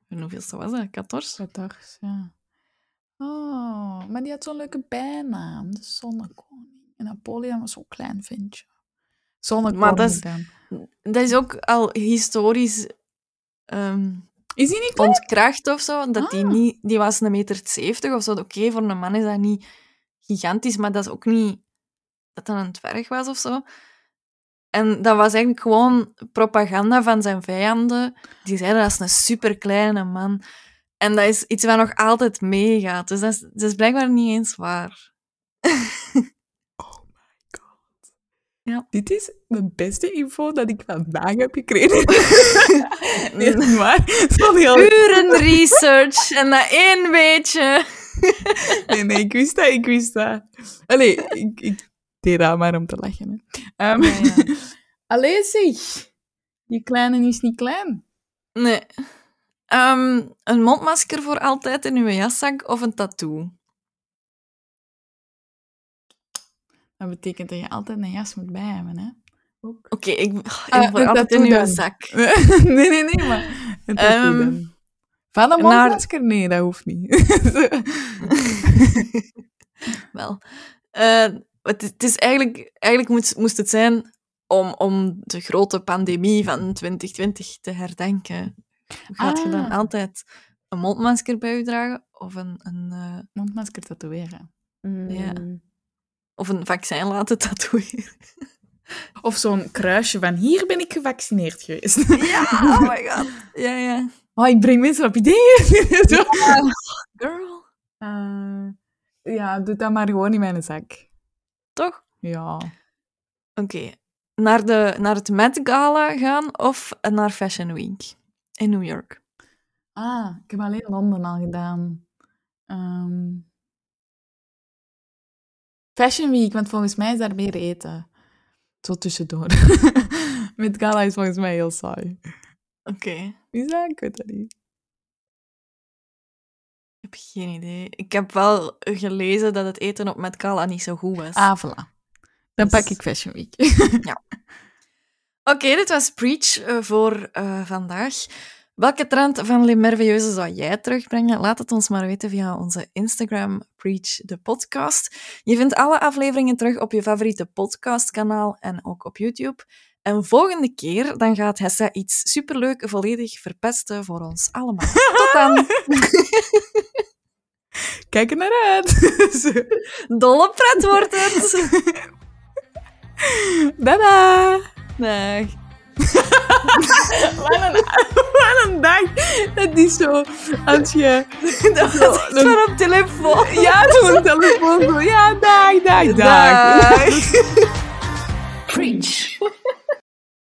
eh hoeveelste was dat? 14? Katars, ja. Oh, maar die had zo'n leuke bijnaam. De Zonnekoning. En Napoleon was zo'n klein ventje. Zonnekoning Maar dat is- dan. Dat is ook al historisch ehm, Is die niet klein? ontkracht of zo. Dat die, Ah. niet, die was een meter 70 of zo. Oké, voor een man is dat niet gigantisch, maar dat is ook niet dat dat een dwerg was of zo. En dat was eigenlijk gewoon propaganda van zijn vijanden. Die zeiden dat is een superkleine man. En dat is iets wat nog altijd meegaat. Dus dat is, dat is blijkbaar niet eens waar. <laughs> Oh my god. Ja. Dit is de beste info dat ik vandaag heb gekregen. <laughs> nee, niet waar. Sorry, al- Uren research en dat één beetje. nee, nee, ik wist dat, ik wist dat. Allee, ik, ik deed dat maar om te lachen. Hè. Ja, ja. <laughs> Allee, zeg. Die kleine is niet klein. Nee. Ehm, een mondmasker voor altijd in uw jaszak of een tattoo? Dat betekent dat je altijd een jas moet bij hebben, hè? Oké, ik, ik Ah, voor een altijd in uw zak. <laughs> nee, nee, nee, maar... Een tattoo Ehm. Van een naar- mondmasker? Nee, dat hoeft niet. <laughs> Wel. Eh, het, is- het is eigenlijk, eigenlijk moest, moest het zijn om, om de grote pandemie van 2020 te herdenken. Gaat je dan Ah. altijd een mondmasker bij je dragen of een, een, eh, mondmasker tatoeëren. Ja. of een vaccin laten tatoeëren? <laughs> Of zo'n kruisje van hier ben ik gevaccineerd geweest. <laughs> Ja, oh my god. Ja, ja. Oh, ik breng mensen op ideeën. <laughs> Zo. Girl. Eh, ja, doe dat maar gewoon in mijn zak. Toch? Ja. Oké. Naar, de, naar het Met Gala gaan of naar Fashion Week in New York? Ah, ik heb alleen Londen al gedaan. Ehm, Fashion Week, want volgens mij is daar meer eten. Zo tussendoor. <laughs> Met gala is volgens mij heel saai. Oké. Is dat? Ik weet dat niet. Heb geen idee. Ik heb wel gelezen dat het eten op Met Gala niet zo goed was. Ah, voilà. Dan Dus- pak ik Fashion Week. <laughs> <laughs> Oké, dit was Preach eh, voor eh, vandaag. Welke trend van Merveilleuses zou jij terugbrengen? Laat het ons maar weten via onze Instagram, Preach de podcast. Je vindt alle afleveringen terug op je favoriete podcastkanaal en ook op YouTube. En volgende keer dan gaat Hessa iets superleuk volledig verpesten voor ons allemaal. Tot dan! <laughs> Kijk er naar uit. <laughs> Dolle pret wordt het! <laughs> Dada! Dag. Wat een, wat een dag. Dat is zo, als je... Dat was echt op telefoon. Ja, zo'n telefoon. Ja, dag, dag, dag. Dag. Preach.